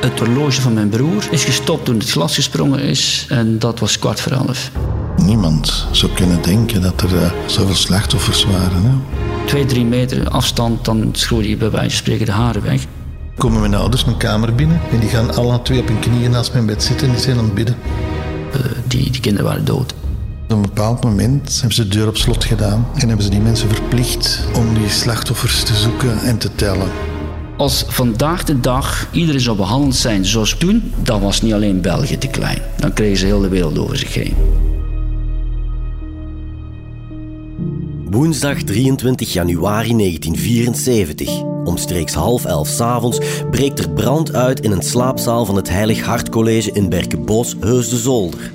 Het horloge van mijn broer is gestopt toen het glas gesprongen is. En dat was kwart voor elf. Niemand zou kunnen denken dat er uh, zoveel slachtoffers waren. Hè? Twee, drie meter afstand, dan schroeide je bij wijze van spreken de haren weg. Komen mijn ouders mijn kamer binnen en die gaan alle twee op hun knieën naast mijn bed zitten en die zijn aan het bidden. Uh, die, die kinderen waren dood. Op een bepaald moment hebben ze de deur op slot gedaan en hebben ze die mensen verplicht om die slachtoffers te zoeken en te tellen. Als vandaag de dag iedereen zou behandeld zijn zoals toen, dan was niet alleen België te klein. Dan kregen ze heel de wereld over zich heen. Woensdag 23 januari 1974. Omstreeks half elf s'avonds breekt er brand uit in een slaapzaal van het Heilig Hart College in Berkenbos, Heus de Zolder.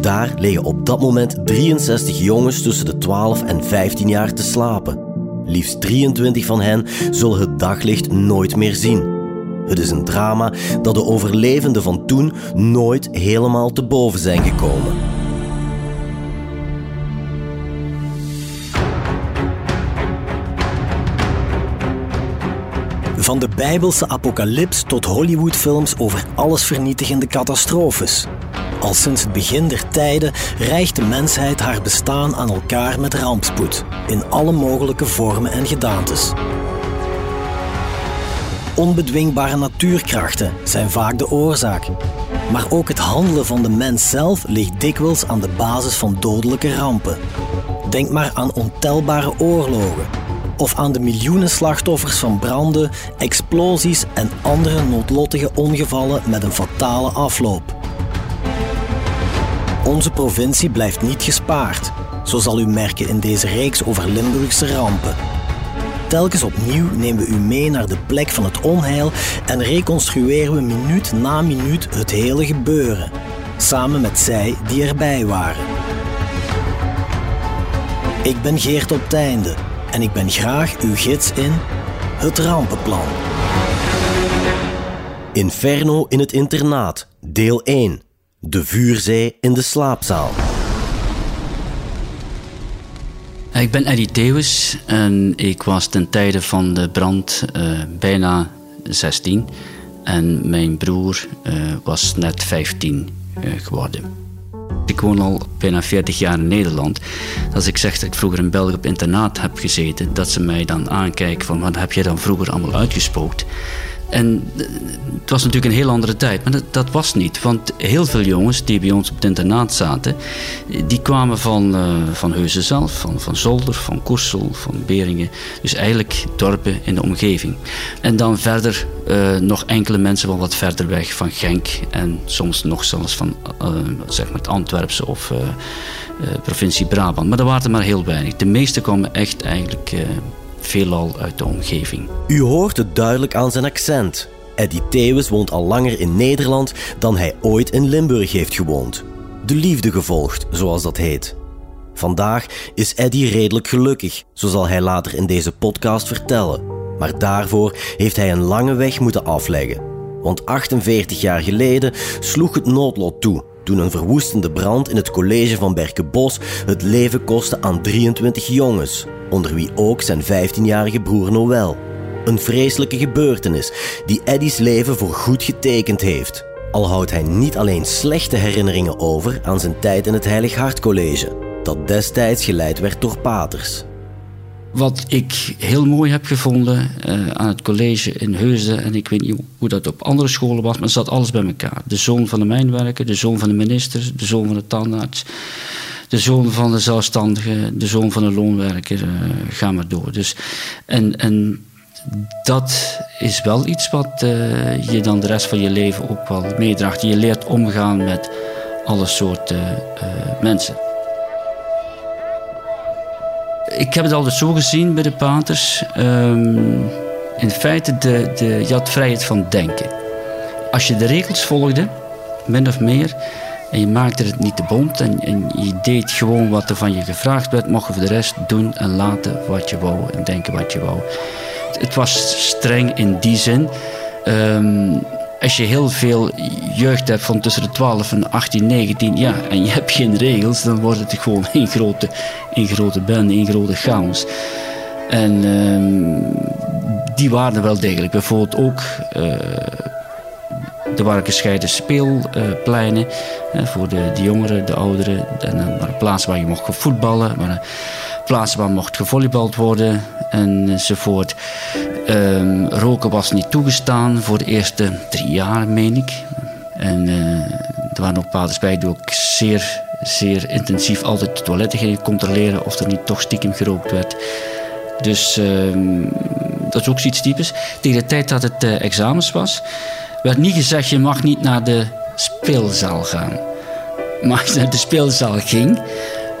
Daar liggen op dat moment 63 jongens tussen de 12 en 15 jaar te slapen. Liefst 23 van hen zullen het daglicht nooit meer zien. Het is een drama dat de overlevenden van toen nooit helemaal te boven zijn gekomen. Van de Bijbelse apocalyps tot Hollywoodfilms over allesvernietigende catastrofes. Al sinds het begin der tijden rijgt de mensheid haar bestaan aan elkaar met rampspoed, in alle mogelijke vormen en gedaantes. Onbedwingbare natuurkrachten zijn vaak de oorzaak. Maar ook het handelen van de mens zelf ligt dikwijls aan de basis van dodelijke rampen. Denk maar aan ontelbare oorlogen, of aan de miljoenen slachtoffers van branden, explosies en andere noodlottige ongevallen met een fatale afloop. Onze provincie blijft niet gespaard, zo zal u merken in deze reeks over Limburgse rampen. Telkens opnieuw nemen we u mee naar de plek van het onheil en reconstrueren we minuut na minuut het hele gebeuren, samen met zij die erbij waren. Ik ben Geert op Teinde en ik ben graag uw gids in het rampenplan. Inferno in het internaat, deel 1. De vuurzee in de slaapzaal. Ik ben Eddie Theeuwis en ik was ten tijde van de brand uh, bijna 16. En mijn broer uh, was net 15 uh, geworden. Ik woon al bijna 40 jaar in Nederland. Als ik zeg dat ik vroeger in België op internaat heb gezeten, dat ze mij dan aankijken van wat heb je dan vroeger allemaal uitgespookt? En het was natuurlijk een heel andere tijd, maar dat, dat, was niet. Want heel veel jongens die bij ons op het internaat zaten, die kwamen van, uh, van Heuzen zelf, van, van Zolder, van Koersel, van Beringen. Dus eigenlijk dorpen in de omgeving. En dan verder uh, nog enkele mensen wel wat verder weg, van Genk en soms nog zelfs van zeg maar het Antwerpse of provincie Brabant. Maar dat waren er maar heel weinig. De meeste kwamen echt eigenlijk veelal uit de omgeving. U hoort het duidelijk aan zijn accent. Eddie Theeuwis woont al langer in Nederland dan hij ooit in Limburg heeft gewoond. De liefde gevolgd, zoals dat heet. Vandaag is Eddie redelijk gelukkig, zo zal hij later in deze podcast vertellen. Maar daarvoor heeft hij een lange weg moeten afleggen. Want 48 jaar geleden sloeg het noodlot toe toen een verwoestende brand in het college van Berkenbos het leven kostte aan 23 jongens, onder wie ook zijn 15-jarige broer Noël. Een vreselijke gebeurtenis die Eddie's leven voor goed getekend heeft. Al houdt hij niet alleen slechte herinneringen over aan zijn tijd in het Heilig Hart College, dat destijds geleid werd door paters. Wat ik heel mooi heb gevonden uh, aan het college in Heusden, en ik weet niet hoe dat op andere scholen was, maar zat alles bij elkaar. De zoon van de mijnwerker, de zoon van de minister, de zoon van de tandarts, de zoon van de zelfstandige, de zoon van de loonwerker, uh, ga maar door. Dus, en, en dat is wel iets wat uh, je dan de rest van je leven ook wel meedraagt. Je leert omgaan met alle soorten mensen ik heb het altijd zo gezien bij de paters. Um, in feite, de, de, je had vrijheid van denken. Als je de regels volgde, min of meer, en je maakte het niet te bond en, je deed gewoon wat er van je gevraagd werd, mocht je voor de rest doen en laten wat je wou en denken wat je wou. Het, was streng in die zin. Um, als je heel veel jeugd hebt van tussen de 12 en 18, 19, ja, en je hebt geen regels, dan wordt het gewoon een grote, een grote band, een grote chaos. En um, die waren wel degelijk. Bijvoorbeeld ook uh, Waren gescheiden speelpleinen voor de, de jongeren, de ouderen. En er waren plaatsen waar je mocht voetballen. Waren plaatsen waar mocht gevolleybald worden enzovoort. Um, roken was niet toegestaan voor de eerste drie jaar, meen ik. En uh, er waren ook paders bij die ook zeer, zeer intensief altijd de toiletten gingen controleren of er niet toch stiekem gerookt werd. Dus uh, dat is ook zoiets typisch. Tegen de tijd dat het examens was, werd niet gezegd je mag niet naar de speelzaal gaan. Maar als je naar de speelzaal ging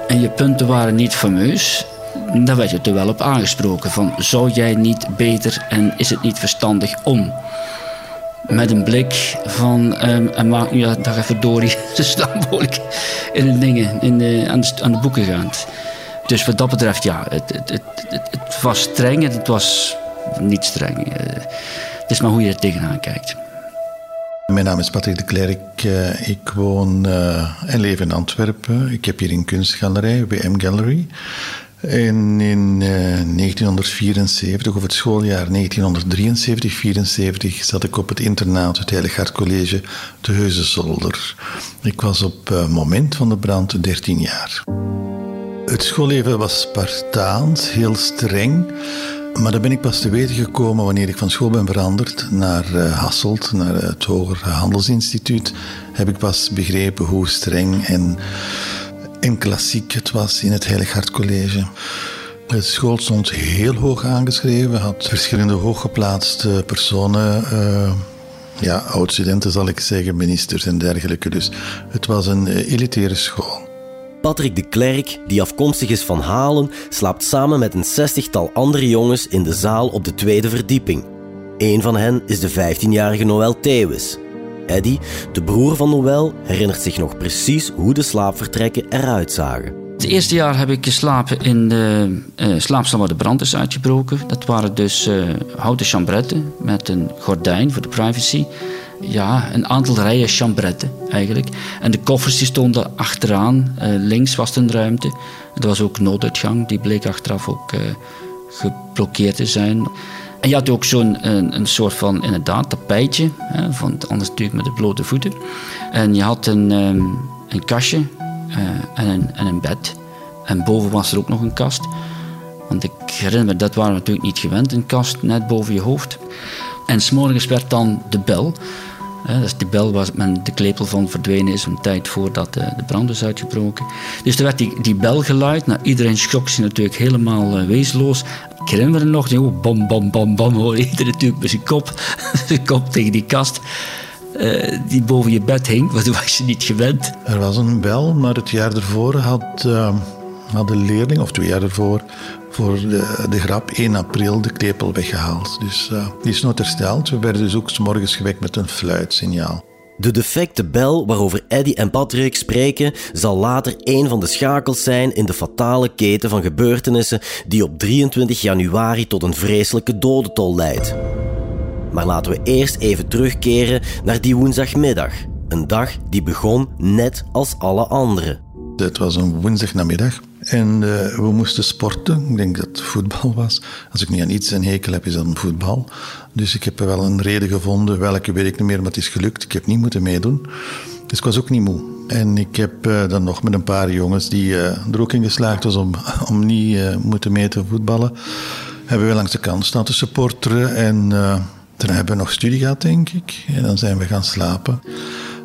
en je punten waren niet fameus, dan werd je er wel op aangesproken. Van zou jij niet beter en is het niet verstandig om? Met een blik van um, en maak nu dag even door ze staan behoorlijk in de dingen, in de, aan, de, de boeken gaand. Dus wat dat betreft, ja, het, het, het, het, was streng en het was niet streng. Uh, het is maar hoe je er tegenaan kijkt. Mijn naam is Patrick de Klerk. Uh, ik woon uh, en leef in Antwerpen. Ik heb hier een kunstgalerij, WM Gallery. En in uh, 1974, of het schooljaar 1973-74, zat ik op het internaat, het Heilig Hart College, te Heuzenzolder. Ik was op het moment van de brand 13 jaar. Het schoolleven was Spartaans, heel streng. Maar daar ben ik pas te weten gekomen wanneer ik van school ben veranderd naar uh, Hasselt, naar het Hoger Handelsinstituut. Heb ik pas begrepen hoe streng en, en klassiek het was in het Heilig Hart College. Het school stond heel hoog aangeschreven, had verschillende hooggeplaatste personen. Uh, ja, oud-studenten zal ik zeggen, ministers en dergelijke. Dus het was een uh, elitaire school. Patrick de Klerk, die afkomstig is van Halen, slaapt samen met een zestigtal andere jongens in de zaal op de tweede verdieping. Een van hen is de 15-jarige Noël Theeuwis. Eddy, de broer van Noël, herinnert zich nog precies hoe de slaapvertrekken eruit zagen. Het eerste jaar heb ik geslapen in de uh, slaapzaal waar de brand is uitgebroken. Dat waren dus uh, houten chambretten met een gordijn voor de privacy ja, een aantal rijen chambretten eigenlijk. En de koffers stonden achteraan. Uh, links was een ruimte. Er was ook nooduitgang, die bleek achteraf ook uh, geblokkeerd te zijn. En je had ook zo'n een, een, soort van, inderdaad, tapijtje. Hè, van, anders natuurlijk met de blote voeten. En je had een, um, een kastje uh, en, een, en een bed. En boven was er ook nog een kast. Want ik herinner me, dat waren we natuurlijk niet gewend, een kast net boven je hoofd. En s'morgens werd dan de bel dus de bel waar men de klepel van verdwenen is, een tijd voordat de, de brand is uitgebroken. Dus er werd die, die bel geluid. Nou, iedereen schrok zich natuurlijk helemaal uh, wezenloos. Ik herinner me nog, joh, bam, bam, bam, bam, hoor iedereen natuurlijk met zijn kop, zijn kop tegen die kast. Uh, die boven je bed hing, want dat was je niet gewend. Er was een bel, maar het jaar ervoor had, uh, had de leerling, of twee jaar ervoor, voor de, de grap 1 april de klepel weggehaald. Dus uh, die is nooit hersteld. We werden dus ook s morgens gewekt met een fluitsignaal. De defecte bel waarover Eddy en Patrick spreken, zal later een van de schakels zijn in de fatale keten van gebeurtenissen die op 23 januari tot een vreselijke dodentol leidt. Maar laten we eerst even terugkeren naar die woensdagmiddag. Een dag die begon net als alle andere. Het was een woensdagnamiddag. En uh, we moesten sporten. Ik denk dat het voetbal was. Als ik niet aan iets een hekel heb, is dat een voetbal. Dus ik heb wel een reden gevonden. Welke weet ik meer, maar het is gelukt. Ik heb niet moeten meedoen. Dus ik was ook niet moe. En ik heb uh, dan nog met een paar jongens die uh, er ook in geslaagd was om, om niet moeten mee te voetballen, hebben we langs de kant staan te supporteren. En toen hebben we nog studie gehad, denk ik. En dan zijn we gaan slapen.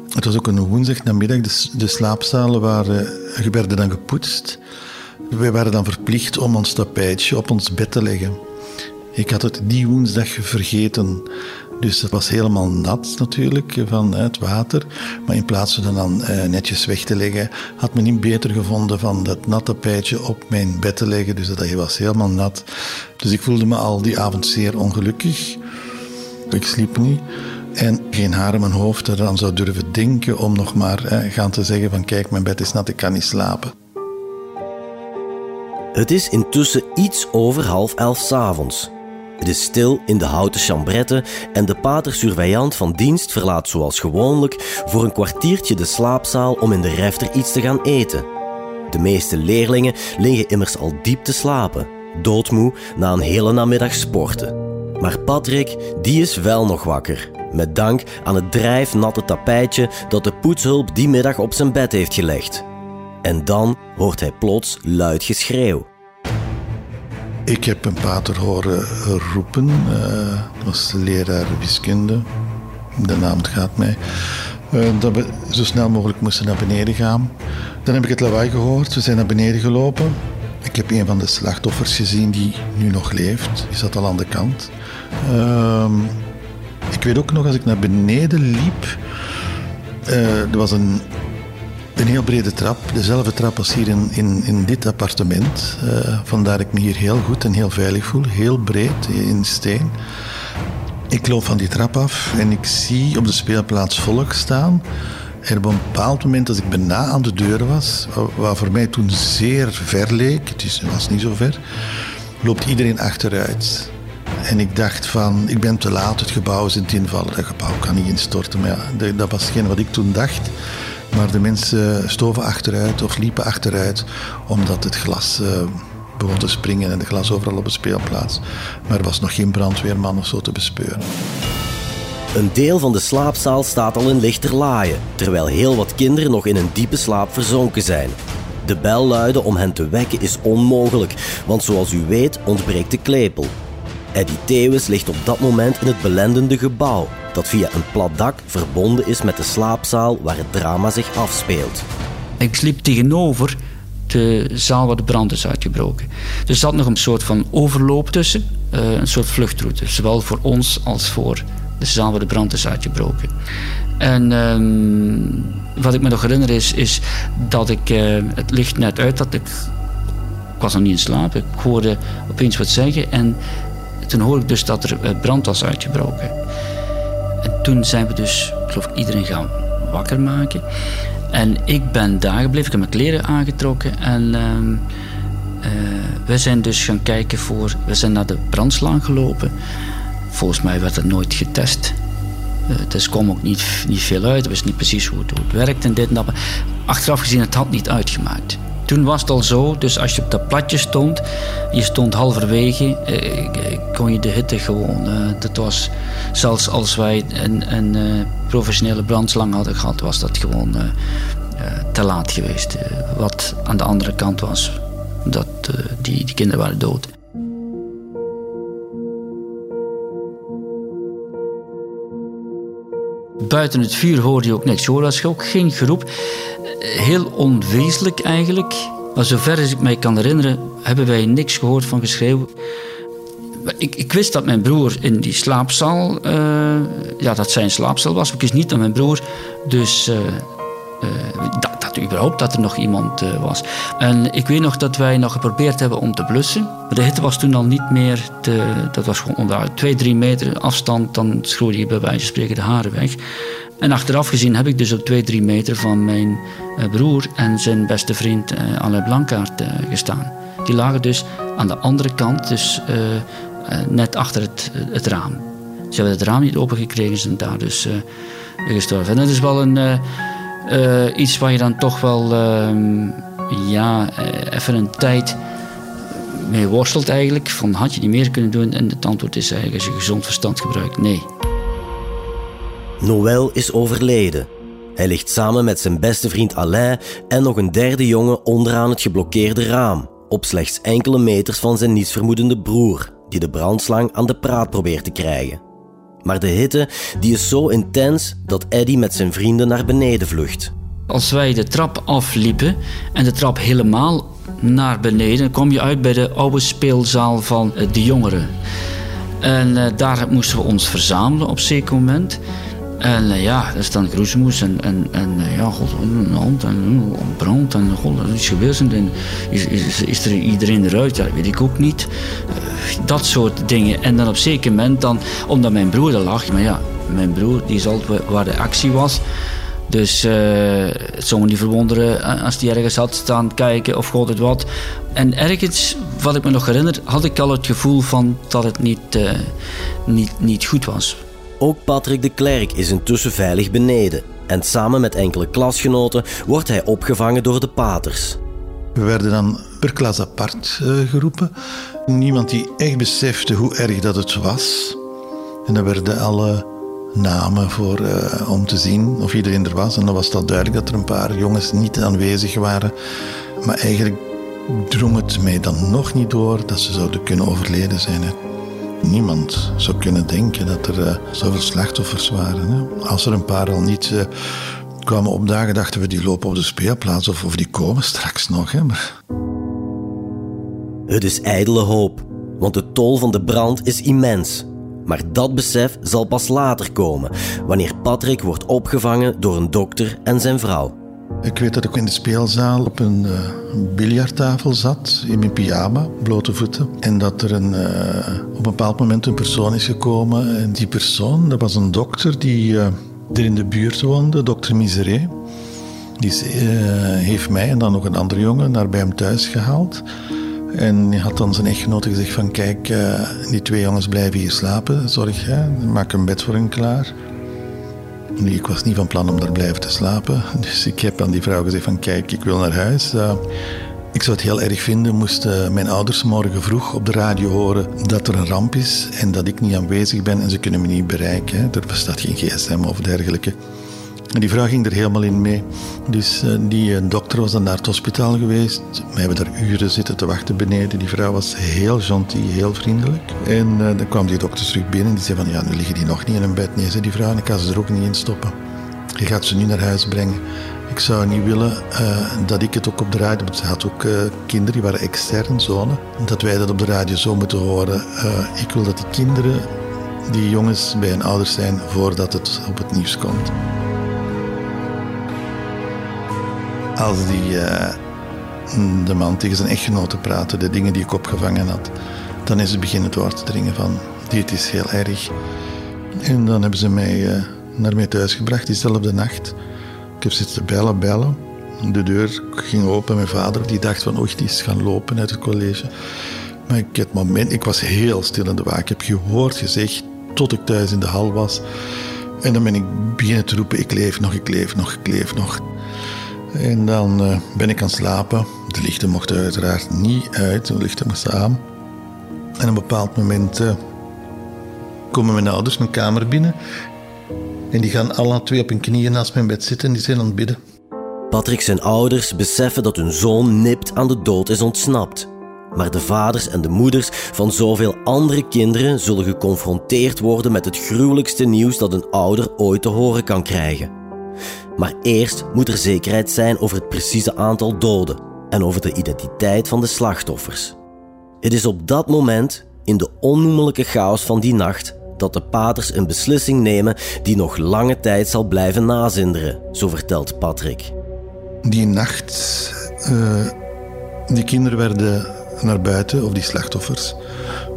Het was ook een woensdagnamiddag. De, de slaapzalen waren, werden dan gepoetst. We waren dan verplicht om ons tapijtje op ons bed te leggen. Ik had het die woensdag vergeten. Dus het was helemaal nat natuurlijk van het water. Maar in plaats van dan eh, netjes weg te leggen, had men niet beter gevonden van dat natte tapijtje op mijn bed te leggen. Dus dat was helemaal nat. Dus ik voelde me al die avond zeer ongelukkig. Ik sliep niet. En geen haar in mijn hoofd eraan zou durven denken om nog maar gaan te zeggen van kijk, mijn bed is nat, ik kan niet slapen. Het is intussen iets over half elf s'avonds. Het is stil in de houten chambretten en de pater surveillant van dienst verlaat zoals gewoonlijk voor een kwartiertje de slaapzaal om in de refter iets te gaan eten. De meeste leerlingen liggen immers al diep te slapen, doodmoe na een hele namiddag sporten. Maar Patrick, die is wel nog wakker. Met dank aan het drijfnatte tapijtje dat de poetshulp die middag op zijn bed heeft gelegd. En dan hoort hij plots luid geschreeuw. Ik heb een pater horen roepen. Dat was leraar wiskunde. De naam gaat mij. Uh, dat we zo snel mogelijk moesten naar beneden gaan. Dan heb ik het lawaai gehoord. We zijn naar beneden gelopen. Ik heb een van de slachtoffers gezien die nu nog leeft. Die zat al aan de kant. Uh, ik weet ook nog, als ik naar beneden liep, uh, er was een, een heel brede trap. Dezelfde trap als hier in, in, in dit appartement. Uh, vandaar ik me hier heel goed en heel veilig voel. Heel breed, in steen. Ik loop van die trap af en ik zie op de speelplaats volk staan. En op een bepaald moment, als ik bijna aan de deur was, wat voor mij toen zeer ver leek, het was niet zo ver, loopt iedereen achteruit. En ik dacht van, ik ben te laat, het gebouw is in het invallen, dat gebouw kan niet instorten. Maar ja, dat was geen wat ik toen dacht. Maar de mensen stoven achteruit of liepen achteruit, omdat het glas uh, begon te springen en de glas overal op de speelplaats. Maar er was nog geen brandweerman of zo te bespeuren. Een deel van de slaapzaal staat al in lichterlaaien, terwijl heel wat kinderen nog in een diepe slaap verzonken zijn. De bel luiden om hen te wekken is onmogelijk, want zoals u weet ontbreekt de klepel. Eddie Theeuwis ligt op dat moment in het belendende gebouw, dat via een plat dak verbonden is met de slaapzaal waar het drama zich afspeelt. Ik sliep tegenover de zaal waar de brand is uitgebroken. Er zat nog een soort van overloop tussen, eh, een soort vluchtroute, zowel voor ons als voor de zaal waar de brand is uitgebroken. En ehm, wat ik me nog herinner is, is dat ik uh, het licht net uit had. Ik, ik was nog niet in slaap. Ik hoorde opeens wat zeggen. En toen hoorde ik dus dat er eh, brand was uitgebroken. En toen zijn we dus, geloof ik, iedereen gaan wakker maken. En ik ben daar gebleven. Ik heb mijn kleren aangetrokken. En uh, we zijn dus gaan kijken voor... We zijn naar de brandslang gelopen. Volgens mij werd het nooit getest. Uh, dus kwam ook niet, niet veel uit. We wisten niet precies hoe het, hoe het werkt en dit en dat. Achteraf gezien, het had niet uitgemaakt. Toen was het al zo, dus als je op dat platje stond, je stond halverwege, eh, kon je de hitte gewoon. Eh, dat was, zelfs als wij een, een uh, professionele brandslang hadden gehad, was dat gewoon uh, te laat geweest. wat aan de andere kant was, dat die, die kinderen waren dood. Buiten het vuur hoorde je ook niks. Je hoorde ook geen geroep. Heel onwezenlijk eigenlijk. Maar zover als ik mij kan herinneren, hebben wij niks gehoord van geschreeuw. Ik, ik, wist dat mijn broer in die slaapzaal, uh, ja, dat zijn slaapzaal was. Ik wist niet dat mijn broer dus uh, dat, dat, überhaupt dat er nog iemand was. En ik weet nog dat wij nog geprobeerd hebben om te blussen. Maar de hitte was toen al niet meer, te, dat was gewoon onder twee, drie meter afstand. Dan schroeide je bij wijze van spreken de haren weg. En achteraf gezien heb ik dus op twee, drie meter van mijn broer en zijn beste vriend Alain Blankaart gestaan. Die lagen dus aan de andere kant, dus net achter het, het raam. Ze hebben het raam niet opengekregen, ze zijn daar dus gestorven. En dat is wel een uh, iets waar je dan toch wel uh, ja, eh, even een tijd mee worstelt eigenlijk. Van had je niet meer kunnen doen? En het antwoord is eigenlijk als je gezond verstand gebruikt, nee. Noël is overleden. Hij ligt samen met zijn beste vriend Alain en nog een derde jongen onderaan het geblokkeerde raam, op slechts enkele meters van zijn nietsvermoedende broer, die de brandslang aan de praat probeert te krijgen. Maar de hitte die is zo intens dat Eddie met zijn vrienden naar beneden vlucht. Als wij de trap afliepen en de trap helemaal naar beneden, kom je uit bij de oude speelzaal van eh, de jongeren. En uh, daar moesten we ons verzamelen op zeker moment. En uh, ja, dat is dan groezemoes en, en, en uh, ja, god, een hand en uh, brand en god, er is iets gebeurd. En is, is, is er iedereen eruit? Dat weet ik ook niet. dat soort dingen. En dan op zeker moment dan, omdat mijn broer er lag, maar ja, mijn broer die altijd waar de actie was. Dus het zou me niet verwonderen als die ergens had staan kijken of god het wat. En ergens, wat ik me nog herinner, had ik al het gevoel van dat het niet, niet, niet goed was. Ook Patrick de Klerk is intussen veilig beneden. En samen met enkele klasgenoten wordt hij opgevangen door de paters. We werden dan per klas apart uh, geroepen. Niemand die echt besefte hoe erg dat het was. En dan werden alle namen voor, uh, om te zien of iedereen er was. En dan was al duidelijk dat er een paar jongens niet aanwezig waren. Maar eigenlijk drong het mij dan nog niet door dat ze zouden kunnen overleden zijn. Niemand zou kunnen denken dat er uh, zoveel slachtoffers waren. Hè. Als er een paar al niet uh, kwamen opdagen, dachten we die lopen op de speelplaats of, of die komen straks nog. Hè. Maar... Het is ijdele hoop, want de tol van de brand is immens. Maar dat besef zal pas later komen, wanneer Patrick wordt opgevangen door een dokter en zijn vrouw. Ik weet dat ik in de speelzaal op een uh, biljarttafel zat, in mijn pyjama, blote voeten. En dat er een, uh, op een bepaald moment een persoon is gekomen. En die persoon, dat was een dokter die uh, er in de buurt woonde, dokter Miseré. Die heeft mij en dan nog een andere jongen naar bij hem thuis gehaald. En hij had dan zijn echtgenote gezegd van kijk, die twee jongens blijven hier slapen, zorg jij, maak een bed voor hen klaar. Nu, ik was niet van plan om daar blijven te slapen. Dus ik heb aan die vrouw gezegd van kijk, ik wil naar huis. Uh, ik zou het heel erg vinden moesten mijn ouders morgen vroeg op de radio horen dat er een ramp is en dat ik niet aanwezig ben en ze kunnen me niet bereiken. Er bestaat geen gsm of dergelijke. Die vrouw ging er helemaal in mee. Dus uh, die uh, dokter was dan naar het hospitaal geweest. We hebben daar uren zitten te wachten beneden. Die vrouw was heel gentil, heel vriendelijk. En uh, dan kwam die dokter terug binnen en die zei van ja, nu liggen die nog niet in een bed. Nee, zei die vrouw, ik kan ze er ook niet in stoppen. Je gaat ze nu naar huis brengen. Ik zou niet willen dat ik het ook op de radio... Want ze had ook kinderen, die waren extern, zonen. Dat wij dat op de radio zo moeten horen. ik wil dat die kinderen, die jongens, bij hun ouders zijn voordat het op het nieuws komt. Als die, uh, de man tegen zijn echtgenote praatte, de dingen die ik opgevangen had, dan is het beginnen door te dringen van, dit is heel erg. En dan hebben ze mij uh, naar mij thuis gebracht diezelfde nacht. Ik heb zitten bellen, bellen. De deur ging open. Mijn vader die dacht van, oei, die is gaan lopen uit het college. Maar ik, het moment, ik was heel stil in de waak. Ik heb gehoord, gezegd, tot ik thuis in de hal was. En dan ben ik beginnen te roepen, ik leef nog, ik leef nog, ik leef nog. En dan uh, ben ik aan het slapen. De lichten mochten uiteraard niet uit, de lichten moesten aan. En op een bepaald moment uh, komen mijn ouders mijn kamer binnen. En die gaan alle twee op hun knieën naast mijn bed zitten en die zijn aan het bidden. Patrick zijn ouders beseffen dat hun zoon nipt aan de dood is ontsnapt. Maar de vaders en de moeders van zoveel andere kinderen zullen geconfronteerd worden met het gruwelijkste nieuws dat een ouder ooit te horen kan krijgen. Maar eerst moet er zekerheid zijn over het precieze aantal doden en over de identiteit van de slachtoffers. Het is op dat moment, in de onnoemelijke chaos van die nacht, dat de paters een beslissing nemen die nog lange tijd zal blijven nazinderen, zo vertelt Patrick. Die nacht, uh, die kinderen werden naar buiten, of die slachtoffers,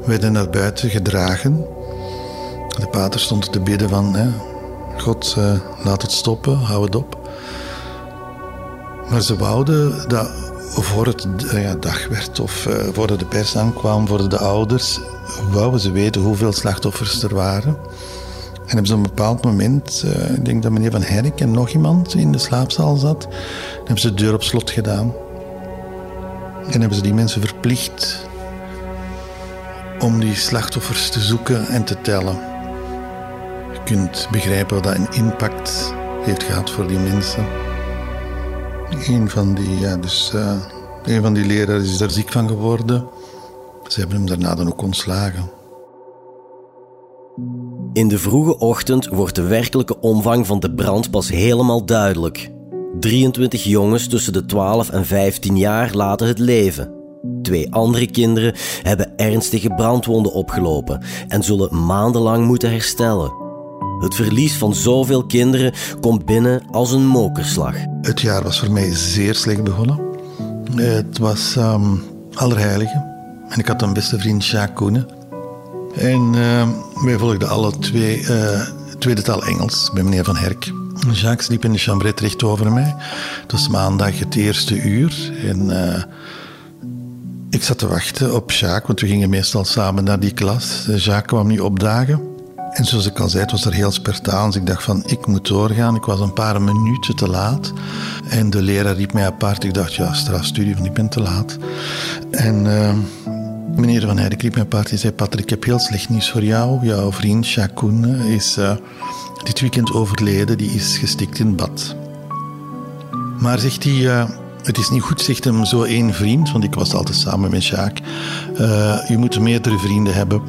werden naar buiten gedragen. De pater stond te bidden van, hè, God, uh, laat het stoppen, hou het op. Maar ze wouden dat voor het uh, ja, dag werd of uh, voordat de pers aankwam, voor de ouders, wouden ze weten hoeveel slachtoffers er waren. En hebben ze op een bepaald moment, ik denk dat meneer Van Herk en nog iemand in de slaapzaal zat, hebben ze de deur op slot gedaan. En hebben ze die mensen verplicht om die slachtoffers te zoeken en te tellen kunt begrijpen wat dat een impact heeft gehad voor die mensen. Een van die, ja, dus, uh, een van die leraren is er ziek van geworden. Ze hebben hem daarna dan ook ontslagen. In de vroege ochtend wordt de werkelijke omvang van de brand pas helemaal duidelijk. 23 jongens tussen de 12 en 15 jaar laten het leven. Twee andere kinderen hebben ernstige brandwonden opgelopen en zullen maandenlang moeten herstellen. Het verlies van zoveel kinderen komt binnen als een mokerslag. Het jaar was voor mij zeer slecht begonnen. Het was um, Allerheiligen. En ik had een beste vriend, Jacques Koenen. En uh, wij volgden alle twee uh, tweede taal Engels bij meneer Van Herk. Jacques liep in de chambrette recht over mij. Het was maandag het eerste uur. En uh, ik zat te wachten op Jacques, want we gingen meestal samen naar die klas. Jacques kwam nu opdagen. En zoals ik al zei, het was er heel spartaans. Ik dacht van, ik moet doorgaan. Ik was een paar minuten te laat. En de leraar riep mij apart. Ik dacht, ja, strafstudie, van ik ben te laat. En uh, meneer Van Heijden riep mij apart. Hij zei, Patrick, ik heb heel slecht nieuws voor jou. Jouw vriend Jacques is uh, dit weekend overleden, die is gestikt in bad. Maar zegt hij, uh, het is niet goed, zegt hem zo één vriend, want ik was altijd samen met Jacques. Je moet meerdere vrienden hebben.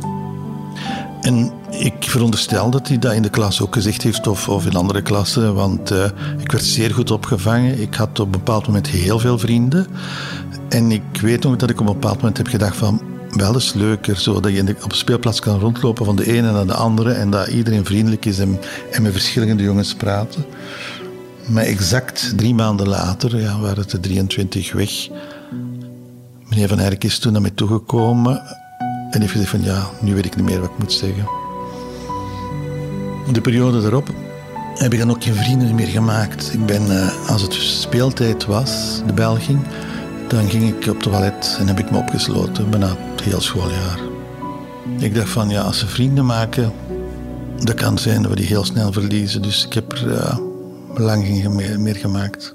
En ik veronderstel dat hij dat in de klas ook gezegd heeft, of, in andere klassen, want uh, ik werd zeer goed opgevangen. Ik had op een bepaald moment heel veel vrienden. En ik weet nog dat ik op een bepaald moment heb gedacht van, wel eens leuker, zo dat je op de speelplaats kan rondlopen van de ene naar de andere en dat iedereen vriendelijk is en, en met verschillende jongens praten. Maar exact drie maanden later ja, waren het de 23 weg. Meneer Van Herk is toen naar mij toegekomen en heeft gezegd van ja, nu weet ik niet meer wat ik moet zeggen. De periode daarop heb ik dan ook geen vrienden meer gemaakt. Ik ben, uh, als het speeltijd was, de Belging, dan ging ik op toilet en heb ik me opgesloten, bijna het heel schooljaar. Ik dacht van ja, als ze vrienden maken, dat kan zijn dat we die heel snel verliezen. Dus ik heb er uh, lang geen meer gemaakt.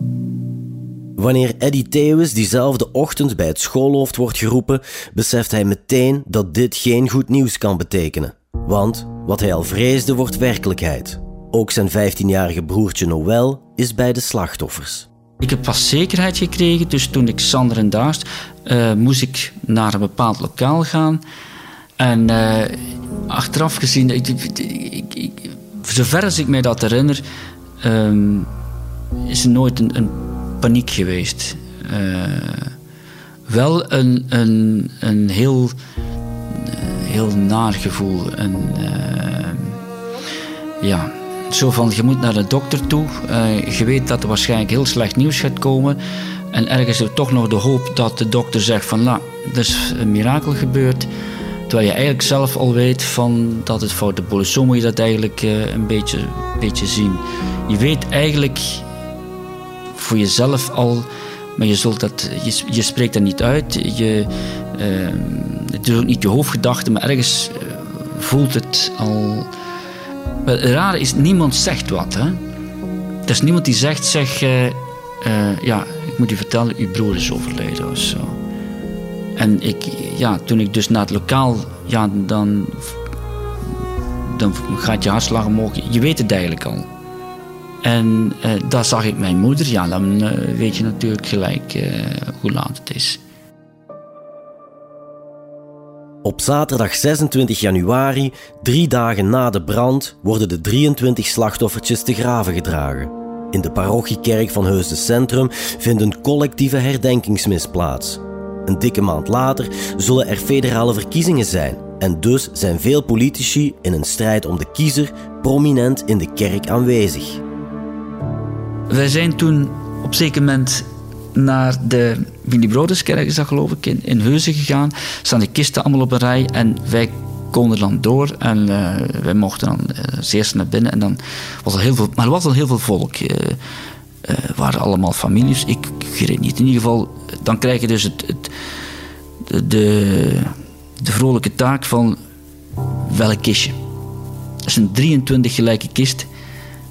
Wanneer Eddie Theeuwis diezelfde ochtend bij het schoolhoofd wordt geroepen, beseft hij meteen dat dit geen goed nieuws kan betekenen. Want wat hij al vreesde wordt werkelijkheid. Ook zijn 15-jarige broertje Noël is bij de slachtoffers. Ik heb pas zekerheid gekregen, dus toen ik Sander en Daast, uh, moest ik naar een bepaald lokaal gaan. En uh, achteraf gezien, ik, ik, ik, zover als ik mij dat herinner, um, is er nooit een, een paniek geweest. Uh, wel een, een, een heel, heel naar gevoel. Een, ja, zo van, je moet naar de dokter toe. Je weet dat er waarschijnlijk heel slecht nieuws gaat komen. En ergens er toch nog de hoop dat de dokter zegt van... Nou, er is een mirakel gebeurd. Terwijl je eigenlijk zelf al weet van dat het fout de is. Zo moet je dat eigenlijk een beetje, beetje zien. Je weet eigenlijk voor jezelf al... Maar je, zult dat, je, je spreekt dat niet uit. Je, uh, het is ook niet je hoofdgedachte, maar ergens voelt het al het rare is, niemand zegt wat. Hè? Er is niemand die zegt, zeg, uh, uh, ja, ik moet u vertellen, uw broer is overleden of zo. En ik, ja, toen ik dus naar het lokaal, ja, dan, dan gaat je hartslag omhoog. Je weet het eigenlijk al. En uh, daar zag ik mijn moeder, ja, dan weet je natuurlijk gelijk hoe laat het is. Op zaterdag 26 januari, drie dagen na de brand, worden de 23 slachtoffertjes te graven gedragen. In de parochiekerk van Heusden Centrum vindt een collectieve herdenkingsmis plaats. Een dikke maand later zullen er federale verkiezingen zijn en dus zijn veel politici in een strijd om de kiezer prominent in de kerk aanwezig. Wij zijn toen op zeker moment naar de Willy Broderskerk, is dat geloof ik, in, in Heuzen gegaan. Staan de kisten allemaal op een rij en wij konden dan door en uh, wij mochten dan als eerste naar binnen. En dan was er heel veel, maar er was al heel veel volk. Uh, waren allemaal families. Ik, weet niet. In ieder geval, dan krijg je dus het, het de, de, de, vrolijke taak van welk kistje. Dat is een 23 gelijke kist.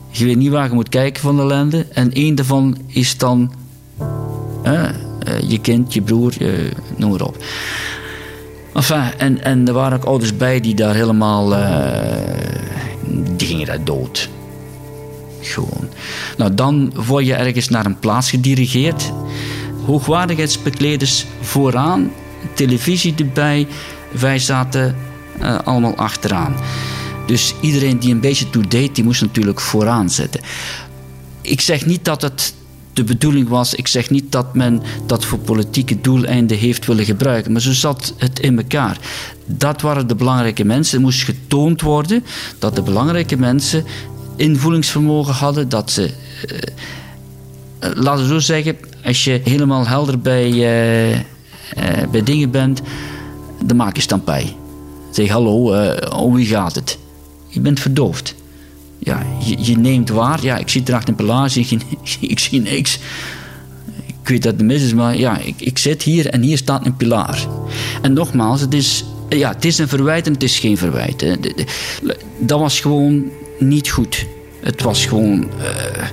Je weet niet waar je moet kijken van de ellende. En één daarvan is dan uh, je kind, je broer, noem maar op. En, en er waren ook ouders bij die daar helemaal. Uh, die gingen daar dood. Gewoon. Nou, dan word je ergens naar een plaats gedirigeerd. Hoogwaardigheidsbekleders vooraan, televisie erbij. Wij zaten uh, allemaal achteraan. Dus iedereen die een beetje toe deed, die moest natuurlijk vooraan zitten. Ik zeg niet dat het de bedoeling was. Ik zeg niet dat men dat voor politieke doeleinden heeft willen gebruiken, maar zo zat het in elkaar. Dat waren de belangrijke mensen. Er moest getoond worden dat de belangrijke mensen invoelingsvermogen hadden, dat ze. Uh, laten we zo zeggen, als je helemaal helder bij, uh, bij dingen bent, dan maak je stampij. Zeg hallo, hoe wie gaat het? Je bent verdoofd ja, je, je, neemt waar. Ja, ik zit erachter een pelage, ik, ik, zie niks. Ik weet dat het mis is, maar ja, ik, ik zit hier en hier staat een pilaar. En nogmaals, het is, ja, het is een verwijt en het is geen verwijt. Dat was gewoon niet goed. Het was gewoon, uh,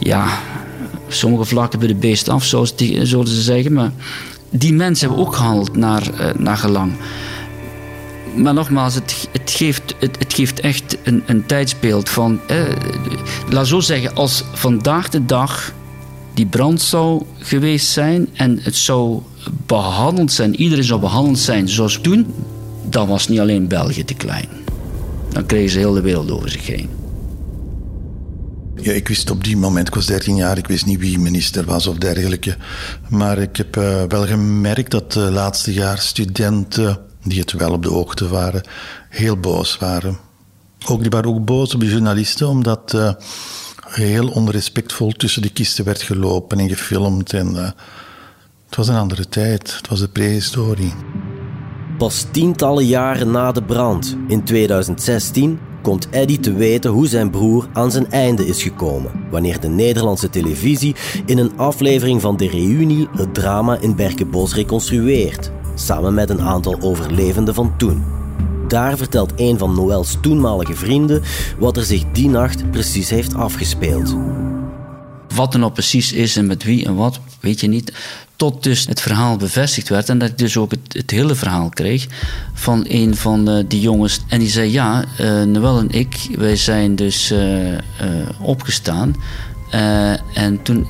ja, sommige vlakken bij de beest af, zoals zouden ze zeggen. Maar die mensen hebben ook gehandeld naar, uh, naar gelang. Maar nogmaals, het, het, geeft, het, het geeft echt een, een tijdsbeeld van. Eh, laat zo zeggen, als vandaag de dag die brand zou geweest zijn en het zou behandeld zijn, iedereen zou behandeld zijn zoals toen, dan was niet alleen België te klein. Dan kregen ze heel de wereld over zich heen. Ja, ik wist op die moment, ik was 13 jaar, ik wist niet wie minister was of dergelijke. Maar ik heb uh, wel gemerkt dat de laatste jaar studenten, die het wel op de hoogte waren, heel boos waren. Ook, die waren ook boos op de journalisten, omdat uh, heel onrespectvol tussen de kisten werd gelopen en gefilmd. En, uh, het was een andere tijd, het was de prehistorie. Pas tientallen jaren na de brand, in 2016, komt Eddy te weten hoe zijn broer aan zijn einde is gekomen. Wanneer de Nederlandse televisie in een aflevering van de reunie het drama in Berkenbos reconstrueert, samen met een aantal overlevenden van toen. Daar vertelt een van Noëls toenmalige vrienden wat er zich die nacht precies heeft afgespeeld. Wat er nou precies is en met wie en wat, weet je niet. Tot dus het verhaal bevestigd werd en dat ik dus ook het, hele verhaal kreeg van een van uh, die jongens. En die zei: Ja, uh, Noël en ik, wij zijn dus uh, opgestaan. en toen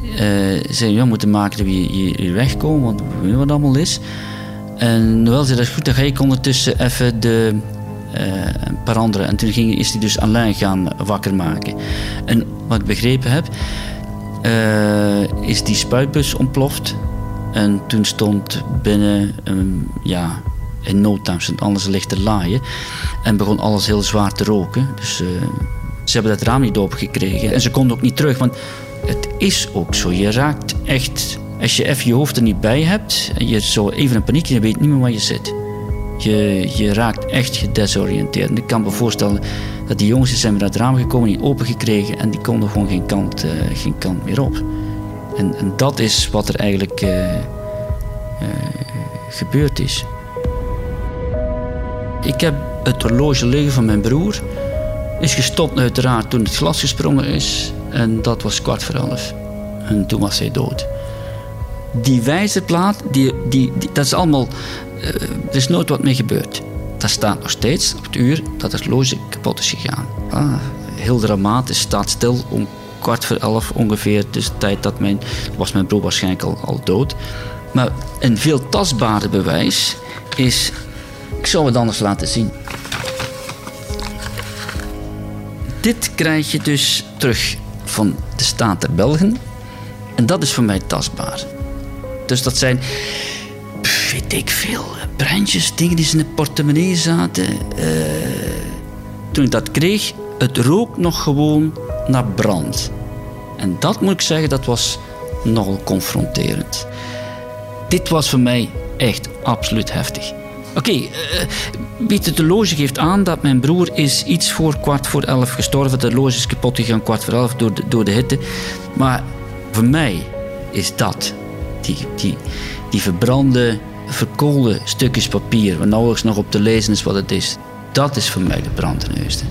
zei we moeten maken dat we hier wegkomen, want we weten wat allemaal is. En Noël zei: Dat goed, dan ga ik ondertussen even de. een paar anderen. En toen ging, is hij dus Alain gaan wakker maken. En wat ik begrepen heb, is die spuitbus ontploft. En toen stond binnen, um, ja, in no time stond alles licht te laaien. En begon alles heel zwaar te roken. Dus uh, ze hebben dat raam niet opengekregen. En ze konden ook niet terug, want het is ook zo. Je raakt echt, als je even je hoofd er niet bij hebt... en je zo even een paniek, je weet niet meer waar je zit. Je, je raakt echt gedesoriënteerd. Ik kan me voorstellen dat die jongens zijn naar het raam gekomen, niet opengekregen... en die konden gewoon geen kant, uh, geen kant meer op. En, en dat is wat er eigenlijk uh, uh, gebeurd is. Ik heb het horloge liggen van mijn broer. Is gestopt uiteraard toen het glas gesprongen is. En dat was kwart voor elf. En toen was hij dood. Die wijzerplaat, die, die, dat is allemaal... Uh, er is nooit wat mee gebeurd. Dat staat nog steeds op het uur dat het horloge kapot is gegaan. Ah, heel dramatisch, staat stil om kwart voor elf ongeveer. Dus de tijd dat mijn, was mijn broer waarschijnlijk al, al dood. Maar een veel tastbaarder bewijs is. Ik zal het anders laten zien. Dit krijg je dus terug van de staat der Belgen. En dat is voor mij tastbaar. Dus dat zijn, weet ik veel, brandjes, dingen die in de portemonnee zaten. Uh, toen ik dat kreeg, het rook nog gewoon naar brand. En dat moet ik zeggen, dat was nogal confronterend. Dit was voor mij echt absoluut heftig. Oké, okay, uh, de loge geeft aan dat mijn broer is iets voor kwart voor elf gestorven. De loge is kapot gegaan kwart voor elf door de, door de hitte. Maar voor mij is dat, die, die, die verbrande, verkoolde stukjes papier... waar nauwelijks nog op te lezen is wat het is... dat is voor mij de brandneusde.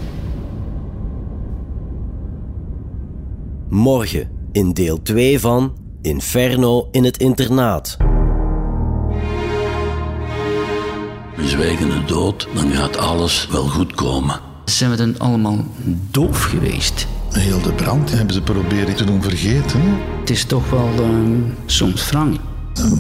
Morgen in deel 2 van Inferno in het internaat. We zwijgen de dood, dan gaat alles wel goed komen. Zijn we dan allemaal doof geweest? Heel de brand hebben ze proberen te doen vergeten. Het is toch wel uh, soms wrang.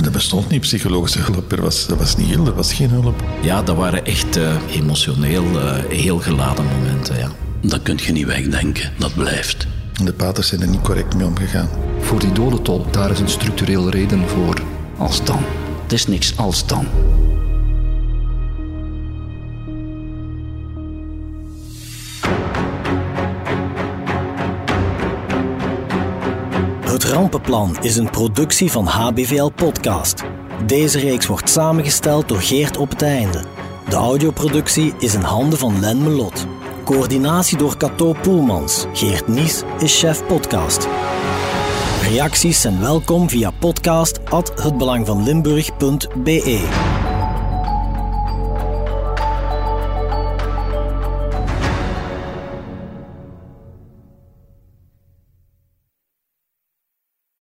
Er bestond niet psychologische hulp, er was, er was niet heel, er was geen hulp. Ja, dat waren echt uh, emotioneel uh, heel geladen momenten, ja. Dat kun je niet wegdenken, dat blijft. De paters zijn er niet correct mee omgegaan. Voor die dodentol, daar is een structureel reden voor. Als dan. Het is niks als dan. Rampenplan is een productie van HBVL Podcast. Deze reeks wordt samengesteld door Geert op het einde. De audioproductie is in handen van Len Melot. Coördinatie door Cato Poelmans. Geert Nies is chef podcast. Reacties zijn welkom via podcast@hetbelangvanlimburg.be.